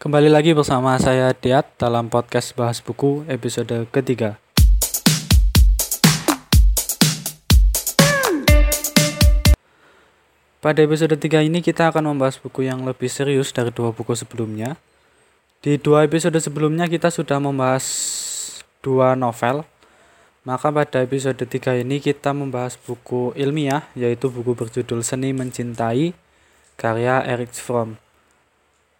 Kembali lagi bersama saya Diat dalam podcast Bahas Buku episode ketiga. Pada episode 3 ini kita akan membahas buku yang lebih serius dari dua buku sebelumnya. Di dua episode sebelumnya kita sudah membahas dua novel. Maka pada episode 3 ini kita membahas buku ilmiah yaitu buku berjudul Seni Mencintai karya Erich Fromm.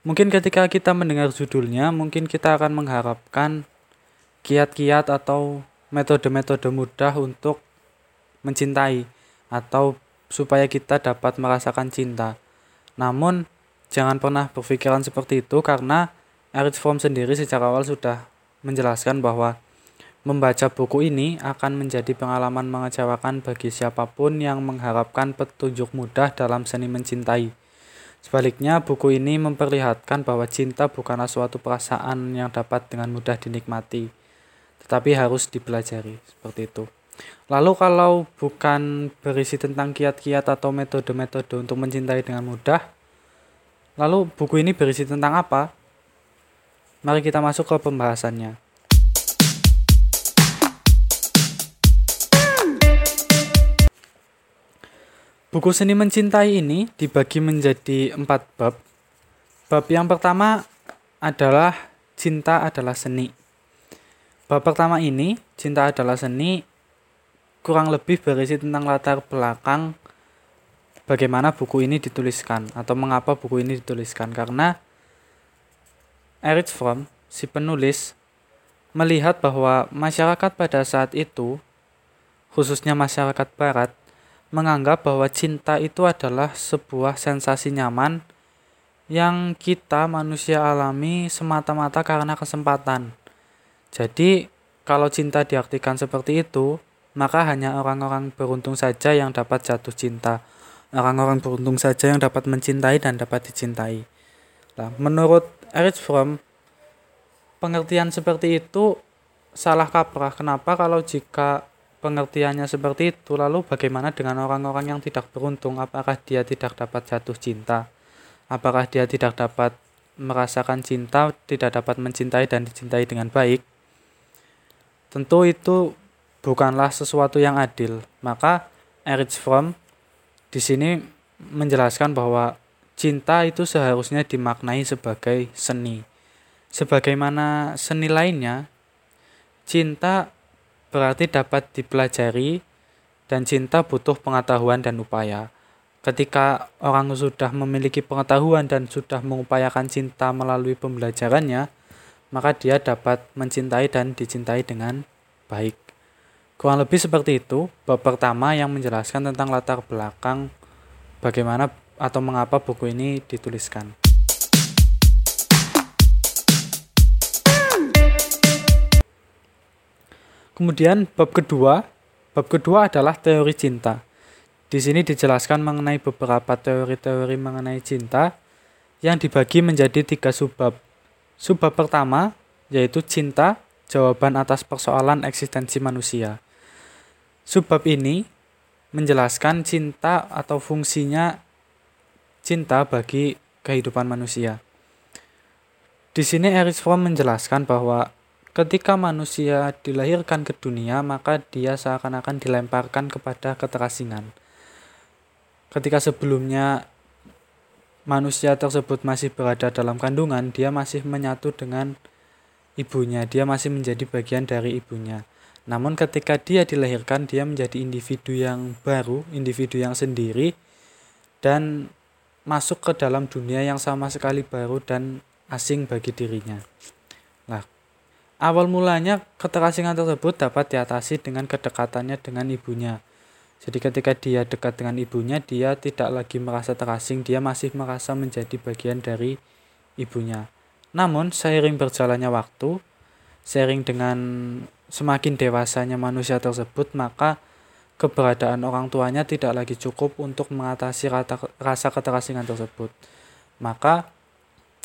Mungkin ketika kita mendengar judulnya, mungkin kita akan mengharapkan kiat-kiat atau metode-metode mudah untuk mencintai atau supaya kita dapat merasakan cinta. Namun, jangan pernah berpikiran seperti itu karena Erich Fromm sendiri secara awal sudah menjelaskan bahwa membaca buku ini akan menjadi pengalaman mengecewakan bagi siapa pun yang mengharapkan petunjuk mudah dalam seni mencintai. Sebaliknya, buku ini memperlihatkan bahwa cinta bukanlah suatu perasaan yang dapat dengan mudah dinikmati, tetapi harus dipelajari. Seperti itu. Lalu kalau bukan berisi tentang kiat-kiat atau metode-metode untuk mencintai dengan mudah, lalu buku ini berisi tentang apa? Mari kita masuk ke pembahasannya. Buku Seni Mencintai ini dibagi menjadi empat bab. Bab yang pertama adalah Cinta adalah Seni. Bab pertama ini, Cinta adalah Seni, kurang lebih berisi tentang latar belakang bagaimana buku ini dituliskan atau mengapa buku ini dituliskan karena Erich Fromm si penulis melihat bahwa masyarakat pada saat itu khususnya masyarakat barat menganggap bahwa cinta itu adalah sebuah sensasi nyaman yang kita manusia alami semata-mata karena kesempatan. Jadi, kalau cinta diartikan seperti itu, maka hanya orang-orang beruntung saja yang dapat jatuh cinta. Orang-orang beruntung saja yang dapat mencintai dan dapat dicintai. Nah, menurut Erich Fromm, pengertian seperti itu salah kaprah. Kenapa kalau jika pengertiannya seperti itu, lalu bagaimana dengan orang-orang yang tidak beruntung? Apakah dia tidak dapat jatuh cinta? Apakah dia tidak dapat merasakan cinta, tidak dapat mencintai dan dicintai dengan baik? Tentu itu bukanlah sesuatu yang adil. Maka Erich Fromm di sini menjelaskan bahwa cinta itu seharusnya dimaknai sebagai seni. Sebagaimana seni lainnya, cinta berarti dapat dipelajari dan cinta butuh pengetahuan dan upaya. Ketika orang sudah memiliki pengetahuan dan sudah mengupayakan cinta melalui pembelajarannya, maka dia dapat mencintai dan dicintai dengan baik. Kurang lebih seperti itu, bab pertama yang menjelaskan tentang latar belakang bagaimana atau mengapa buku ini dituliskan. Kemudian bab kedua, bab kedua adalah teori cinta. Di sini dijelaskan mengenai beberapa teori-teori mengenai cinta yang dibagi menjadi tiga subbab. Subbab pertama yaitu cinta, jawaban atas persoalan eksistensi manusia. Subbab ini menjelaskan cinta atau fungsinya cinta bagi kehidupan manusia. Di sini Erich Fromm menjelaskan bahwa ketika manusia dilahirkan ke dunia, maka dia seakan-akan dilemparkan kepada keterasingan. Ketika sebelumnya manusia tersebut masih berada dalam kandungan, dia masih menyatu dengan ibunya, dia masih menjadi bagian dari ibunya. Namun ketika dia dilahirkan, dia menjadi individu yang baru, individu yang sendiri, dan masuk ke dalam dunia yang sama sekali baru dan asing bagi dirinya. Nah, awal mulanya keterasingan tersebut dapat diatasi dengan kedekatannya dengan ibunya. Jadi ketika dia dekat dengan ibunya, dia tidak lagi merasa terasing, dia masih merasa menjadi bagian dari ibunya. Namun, seiring berjalannya waktu, seiring dengan semakin dewasanya manusia tersebut, maka keberadaan orang tuanya tidak lagi cukup untuk mengatasi rasa keterasingan tersebut. Maka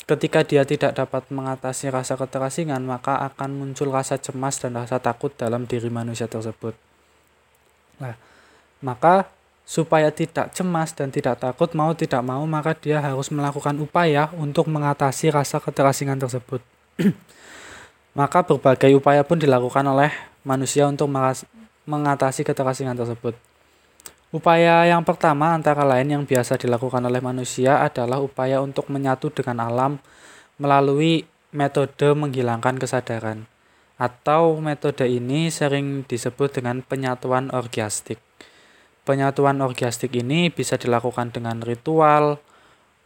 ketika dia tidak dapat mengatasi rasa keterasingan, maka akan muncul rasa cemas dan rasa takut dalam diri manusia tersebut. Nah, maka supaya tidak cemas dan tidak takut mau tidak mau maka dia harus melakukan upaya untuk mengatasi rasa keterasingan tersebut. maka berbagai upaya pun dilakukan oleh manusia untuk mengatasi keterasingan tersebut. Upaya yang pertama antara lain yang biasa dilakukan oleh manusia adalah upaya untuk menyatu dengan alam melalui metode menghilangkan kesadaran. Atau metode ini sering disebut dengan penyatuan orgiastik. Penyatuan orgiastik ini bisa dilakukan dengan ritual,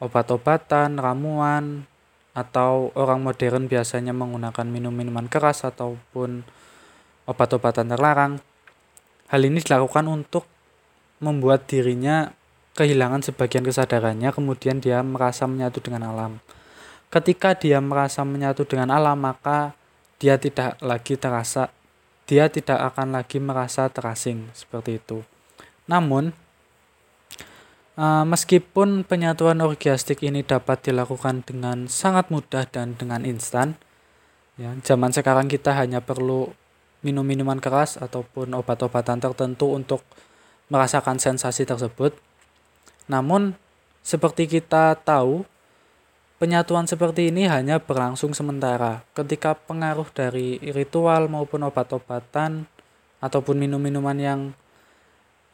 obat-obatan, ramuan, atau orang modern biasanya menggunakan minum-minuman keras ataupun obat-obatan terlarang. Hal ini dilakukan untuk membuat dirinya kehilangan sebagian kesadarannya, kemudian dia merasa menyatu dengan alam. Ketika dia merasa menyatu dengan alam, maka dia tidak lagi terasa, dia tidak akan lagi merasa terasing seperti itu. Namun, uh, meskipun penyatuan orgiastik ini dapat dilakukan dengan sangat mudah dan dengan instan, ya, zaman sekarang kita hanya perlu minum minuman keras ataupun obat-obatan tertentu untuk merasakan sensasi tersebut. Namun, seperti kita tahu, penyatuan seperti ini hanya berlangsung sementara. Ketika pengaruh dari ritual maupun obat-obatan ataupun minum-minuman yang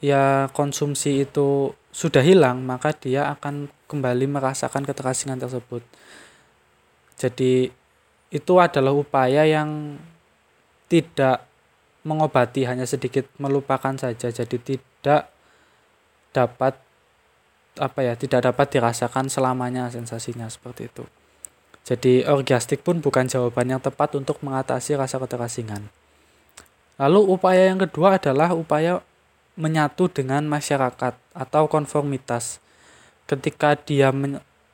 ya konsumsi itu sudah hilang, maka dia akan kembali merasakan keterasingan tersebut. Jadi itu adalah upaya yang tidak mengobati hanya sedikit melupakan saja jadi tidak dapat apa ya tidak dapat dirasakan selamanya sensasinya seperti itu jadi orgiastik pun bukan jawaban yang tepat untuk mengatasi rasa keterasingan lalu upaya yang kedua adalah upaya menyatu dengan masyarakat atau konformitas. Ketika dia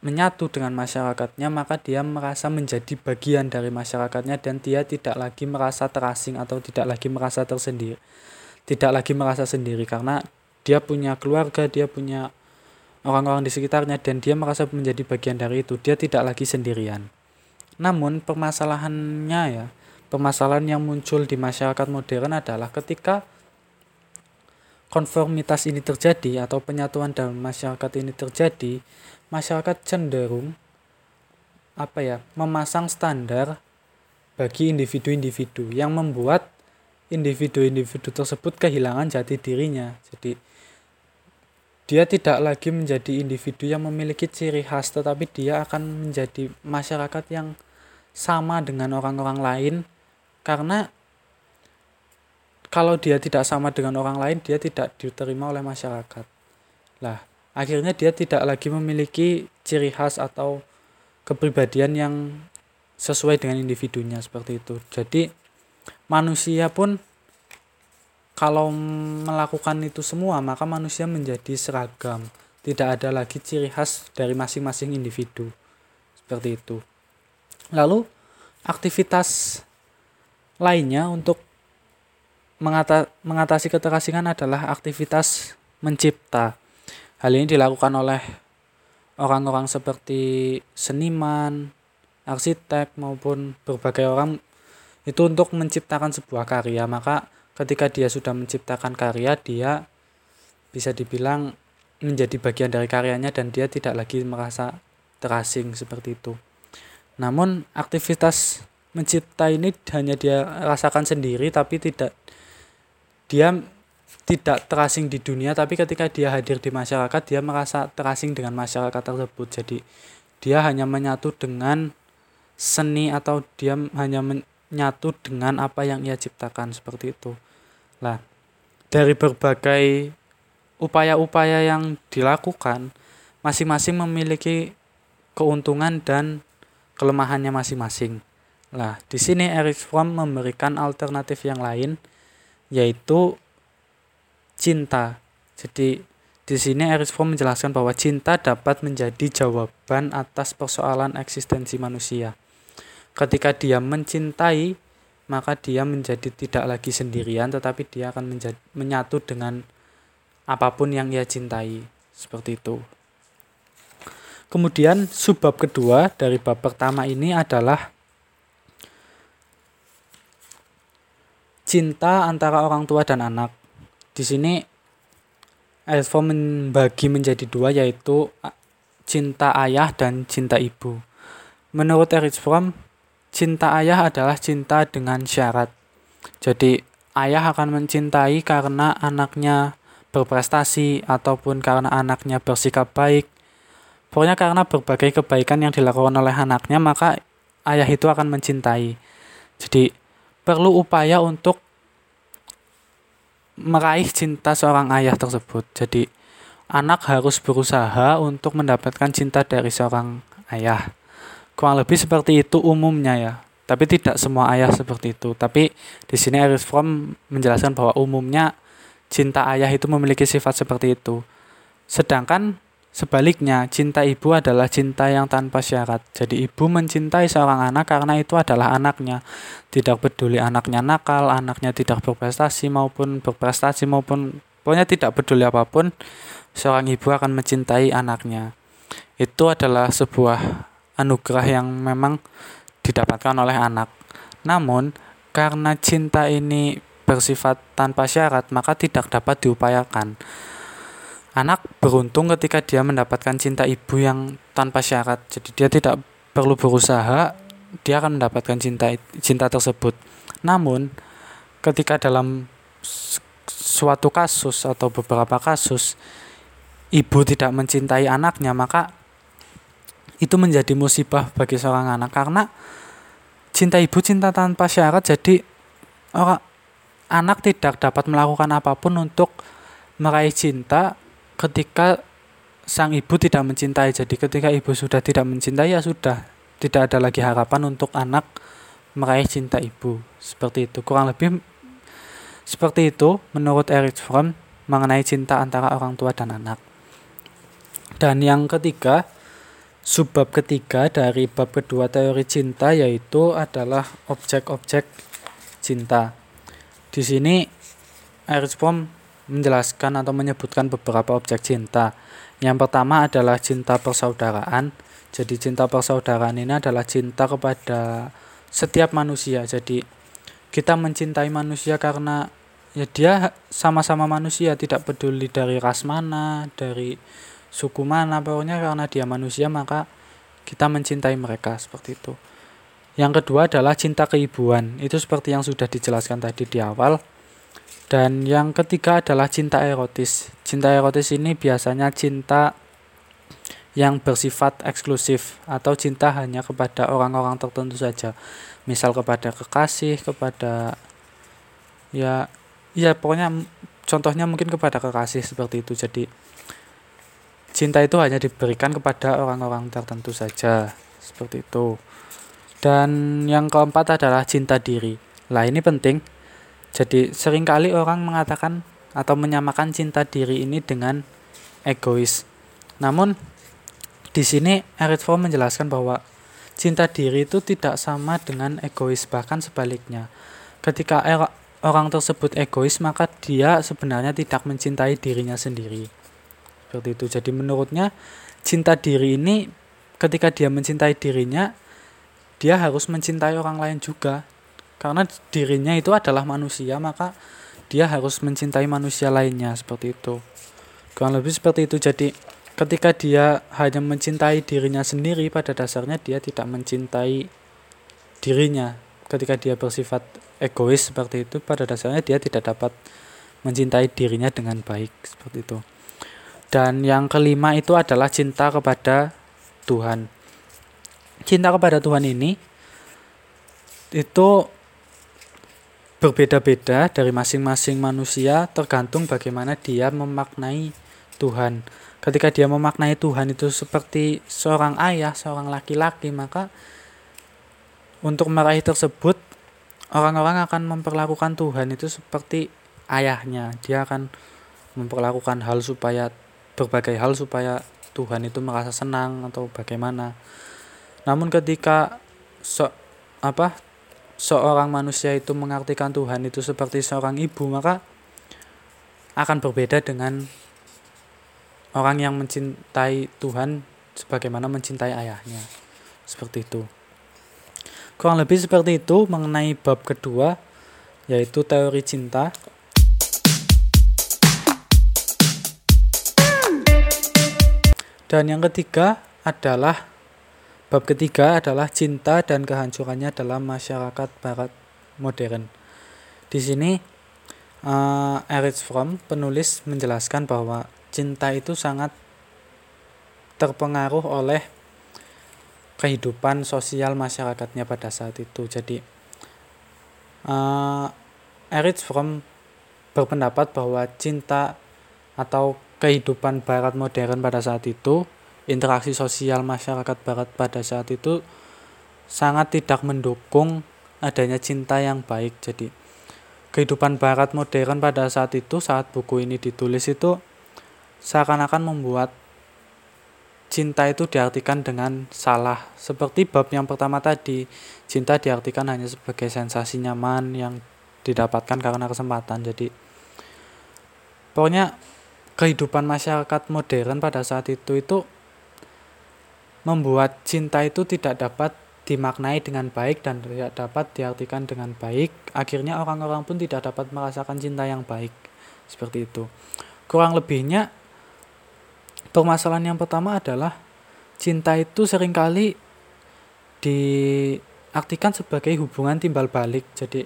menyatu dengan masyarakatnya, maka dia merasa menjadi bagian dari masyarakatnya dan dia tidak lagi merasa terasing atau tidak lagi merasa tersendiri. Tidak lagi merasa sendiri karena dia punya keluarga, dia punya orang-orang di sekitarnya dan dia merasa menjadi bagian dari itu. Dia tidak lagi sendirian. Namun permasalahannya ya, permasalahan yang muncul di masyarakat modern adalah ketika konformitas ini terjadi atau penyatuan dalam masyarakat ini terjadi, masyarakat cenderung apa ya, memasang standar bagi individu-individu yang membuat individu-individu tersebut kehilangan jati dirinya. Jadi dia tidak lagi menjadi individu yang memiliki ciri khas tetapi dia akan menjadi masyarakat yang sama dengan orang-orang lain. Karena kalau dia tidak sama dengan orang lain dia tidak diterima oleh masyarakat. Lah akhirnya dia tidak lagi memiliki ciri khas atau kepribadian yang sesuai dengan individunya seperti itu. Jadi manusia pun kalau melakukan itu semua maka manusia menjadi seragam. Tidak ada lagi ciri khas dari masing-masing individu. Seperti itu. Lalu aktivitas lainnya untuk mengata, mengatasi keterasingan adalah aktivitas mencipta. Hal ini dilakukan oleh orang-orang seperti seniman, arsitek maupun berbagai orang itu untuk menciptakan sebuah karya. Maka ketika dia sudah menciptakan karya, dia bisa dibilang menjadi bagian dari karyanya dan dia tidak lagi merasa terasing seperti itu. Namun aktivitas mencipta ini hanya dia rasakan sendiri tapi tidak dia tidak terasing di dunia tapi ketika dia hadir di masyarakat dia merasa terasing dengan masyarakat tersebut jadi dia hanya menyatu dengan seni atau dia hanya menyatu dengan apa yang ia ciptakan seperti itu lah dari berbagai upaya-upaya yang dilakukan masing-masing memiliki keuntungan dan kelemahannya masing-masing lah di sini Eric Fromm memberikan alternatif yang lain yaitu cinta. Jadi di sini Erich Fromm menjelaskan bahwa cinta dapat menjadi jawaban atas persoalan eksistensi manusia. Ketika dia mencintai, maka dia menjadi tidak lagi sendirian, tetapi dia akan menjadi, menyatu dengan apa pun yang ia cintai. Seperti itu. Kemudian subbab kedua dari bab pertama ini adalah cinta antara orang tua dan anak. Di sini Earth membagi menjadi dua yaitu cinta ayah dan cinta ibu. Menurut Erich Fromm, cinta ayah adalah cinta dengan syarat. Jadi ayah akan mencintai karena anaknya berprestasi ataupun karena anaknya bersikap baik. Pokoknya karena berbagai kebaikan yang dilakukan oleh anaknya maka ayah itu akan mencintai. Jadi perlu upaya untuk meraih cinta seorang ayah tersebut. Jadi anak harus berusaha untuk mendapatkan cinta dari seorang ayah. Kurang lebih seperti itu umumnya ya. Tapi tidak semua ayah seperti itu. Tapi di sini Erich Fromm menjelaskan bahwa umumnya cinta ayah itu memiliki sifat seperti itu. Sedangkan Sebaliknya, cinta ibu adalah cinta yang tanpa syarat. Jadi ibu mencintai seorang anak karena itu adalah anaknya. Tidak peduli anaknya nakal, anaknya tidak berprestasi maupun berprestasi maupun pokoknya tidak peduli apa pun, seorang ibu akan mencintai anaknya. Itu adalah sebuah anugerah yang memang didapatkan oleh anak. Namun, karena cinta ini bersifat tanpa syarat, maka tidak dapat diupayakan. Anak beruntung ketika dia mendapatkan cinta ibu yang tanpa syarat. Jadi dia tidak perlu berusaha, dia akan mendapatkan cinta cinta tersebut. Namun ketika dalam suatu kasus atau beberapa kasus ibu tidak mencintai anaknya, maka itu menjadi musibah bagi seorang anak karena cinta ibu cinta tanpa syarat jadi orang anak tidak dapat melakukan apa pun untuk meraih cinta ketika sang ibu tidak mencintai. Jadi ketika ibu sudah tidak mencintai ya sudah tidak ada lagi harapan untuk anak meraih cinta ibu. Seperti itu. Kurang lebih seperti itu menurut Erich Fromm mengenai cinta antara orang tua dan anak. Dan yang ketiga, subbab ketiga dari bab kedua teori cinta yaitu adalah objek-objek cinta. Di sini Fromm menjelaskan atau menyebutkan beberapa objek cinta. Yang pertama adalah cinta persaudaraan. Jadi cinta persaudaraan ini adalah cinta kepada setiap manusia. Jadi kita mencintai manusia karena ya dia sama-sama manusia, tidak peduli dari ras mana, dari suku mana, pokoknya karena dia manusia maka kita mencintai mereka seperti itu. Yang kedua adalah cinta keibuan. Itu seperti yang sudah dijelaskan tadi di awal dan yang ketiga adalah cinta erotis. Cinta erotis ini biasanya cinta yang bersifat eksklusif atau cinta hanya kepada orang-orang tertentu saja. Misal kepada kekasih, kepada ya ya pokoknya contohnya mungkin kepada kekasih seperti itu. Jadi cinta itu hanya diberikan kepada orang-orang tertentu saja. Seperti itu. Dan yang keempat adalah cinta diri. Lah ini penting jadi sering kali orang mengatakan atau menyamakan cinta diri ini dengan egois. Namun di sini Eric Fromm menjelaskan bahwa cinta diri itu tidak sama dengan egois bahkan sebaliknya. Ketika er, orang tersebut egois maka dia sebenarnya tidak mencintai dirinya sendiri. Seperti itu. Jadi menurutnya cinta diri ini ketika dia mencintai dirinya dia harus mencintai orang lain juga. Karena dirinya itu adalah manusia maka dia harus mencintai manusia lainnya seperti itu. Kurang lebih seperti itu. Jadi ketika dia hanya mencintai dirinya sendiri pada dasarnya dia tidak mencintai dirinya. Ketika dia bersifat egois seperti itu pada dasarnya dia tidak dapat mencintai dirinya dengan baik seperti itu dan yang kelima itu adalah cinta kepada Tuhan cinta kepada Tuhan ini itu berbeda-beda dari masing-masing manusia tergantung bagaimana dia memaknai Tuhan. Ketika dia memaknai Tuhan itu seperti seorang ayah, seorang laki-laki, maka untuk meraih tersebut orang-orang akan memperlakukan Tuhan itu seperti ayahnya. Dia akan memperlakukan hal supaya berbagai hal supaya Tuhan itu merasa senang atau bagaimana. Namun ketika so, apa seorang manusia itu mengartikan Tuhan itu seperti seorang ibu, maka akan berbeda dengan orang yang mencintai Tuhan sebagaimana mencintai ayahnya. Seperti itu. Kurang lebih seperti itu mengenai bab kedua yaitu teori cinta. Dan yang ketiga adalah bab ketiga adalah cinta dan kehancurannya dalam masyarakat barat modern. Di sini uh, Erich Fromm penulis menjelaskan bahwa cinta itu sangat terpengaruh oleh kehidupan sosial masyarakatnya pada saat itu. Jadi uh, Erich Fromm berpendapat bahwa cinta atau kehidupan barat modern pada saat itu, interaksi sosial masyarakat barat pada saat itu sangat tidak mendukung adanya cinta yang baik. Jadi kehidupan barat modern pada saat itu saat buku ini ditulis itu seakan-akan membuat cinta itu diartikan dengan salah. Seperti bab yang pertama tadi, cinta diartikan hanya sebagai sensasi nyaman yang didapatkan karena kesempatan. Jadi pokoknya kehidupan masyarakat modern pada saat itu itu membuat cinta itu tidak dapat dimaknai dengan baik dan tidak dapat diartikan dengan baik. Akhirnya orang-orang pun tidak dapat merasakan cinta yang baik. Seperti itu. Kurang lebihnya permasalahan yang pertama adalah cinta itu sering kali diartikan sebagai hubungan timbal balik. Jadi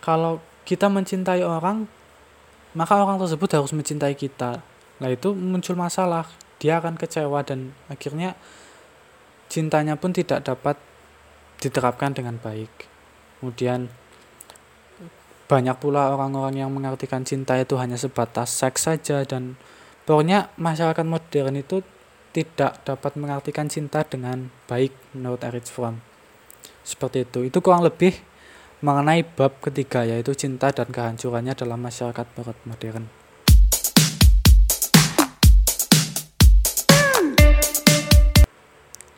kalau kita mencintai orang maka orang tersebut harus mencintai kita. Nah itu muncul masalah, dia akan kecewa dan akhirnya cintanya pun tidak dapat diterapkan dengan baik. Kemudian banyak pula orang-orang yang mengartikan cinta itu hanya sebatas seks saja dan pokoknya masyarakat modern itu tidak dapat mengartikan cinta dengan baik menurut Erich Fromm. Seperti itu. Itu kurang lebih mengenai bab ketiga yaitu cinta dan kehancurannya dalam masyarakat barat modern.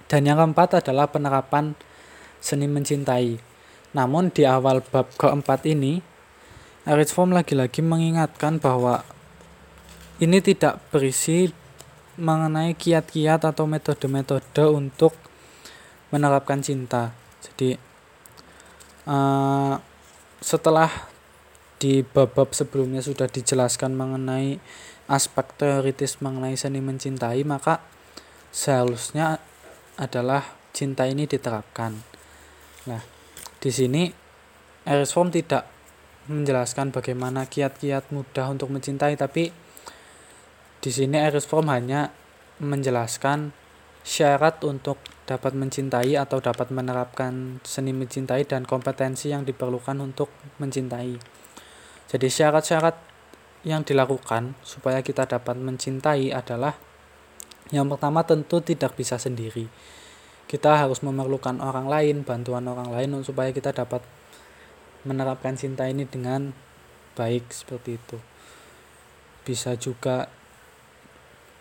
Dan yang keempat adalah penerapan seni mencintai. Namun di awal bab keempat ini, Erich Fromm lagi-lagi mengingatkan bahwa ini tidak berisi mengenai kiat-kiat atau metode-metode untuk menerapkan cinta. Jadi uh, setelah di bab-bab sebelumnya sudah dijelaskan mengenai aspek teoritis mengenai seni mencintai maka seharusnya adalah cinta ini diterapkan. Nah, di sini Erich Fromm tidak menjelaskan bagaimana kiat-kiat mudah untuk mencintai tapi di sini Erich Fromm hanya menjelaskan syarat untuk dapat mencintai atau dapat menerapkan seni mencintai dan kompetensi yang diperlukan untuk mencintai. Jadi syarat-syarat yang dilakukan supaya kita dapat mencintai adalah yang pertama tentu tidak bisa sendiri. Kita harus memerlukan orang lain, bantuan orang lain supaya kita dapat menerapkan cinta ini dengan baik seperti itu. Bisa juga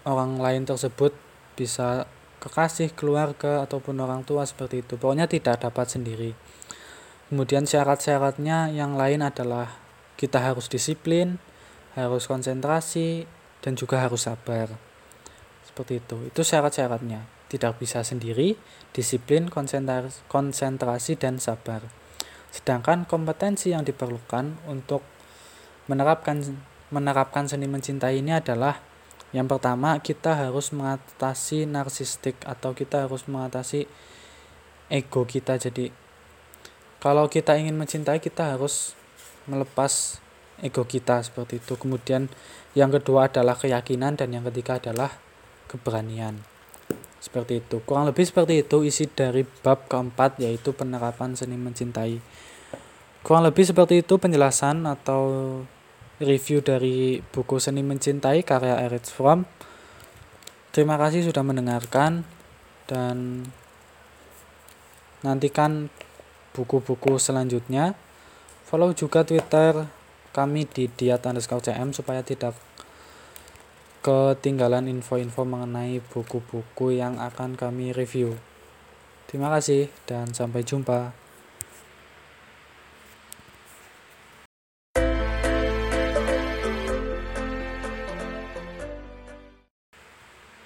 orang lain tersebut bisa kekasih, keluarga, ataupun orang tua seperti itu. Pokoknya tidak dapat sendiri. Kemudian syarat-syaratnya yang lain adalah kita harus disiplin, harus konsentrasi, dan juga harus sabar. Seperti itu. Itu syarat-syaratnya. Tidak bisa sendiri, disiplin, konsentrasi, dan sabar. Sedangkan kompetensi yang diperlukan untuk menerapkan menerapkan seni mencintai ini adalah yang pertama, kita harus mengatasi narsistik atau kita harus mengatasi ego kita. Jadi, kalau kita ingin mencintai, kita harus melepas ego kita seperti itu. Kemudian, yang kedua adalah keyakinan, dan yang ketiga adalah keberanian. Seperti itu, kurang lebih seperti itu isi dari bab keempat, yaitu penerapan seni mencintai. Kurang lebih seperti itu penjelasan atau review dari buku Seni Mencintai karya Erich Fromm. Terima kasih sudah mendengarkan dan nantikan buku-buku selanjutnya. Follow juga Twitter kami di diat underscore cm supaya tidak ketinggalan info-info mengenai buku-buku yang akan kami review. Terima kasih dan sampai jumpa.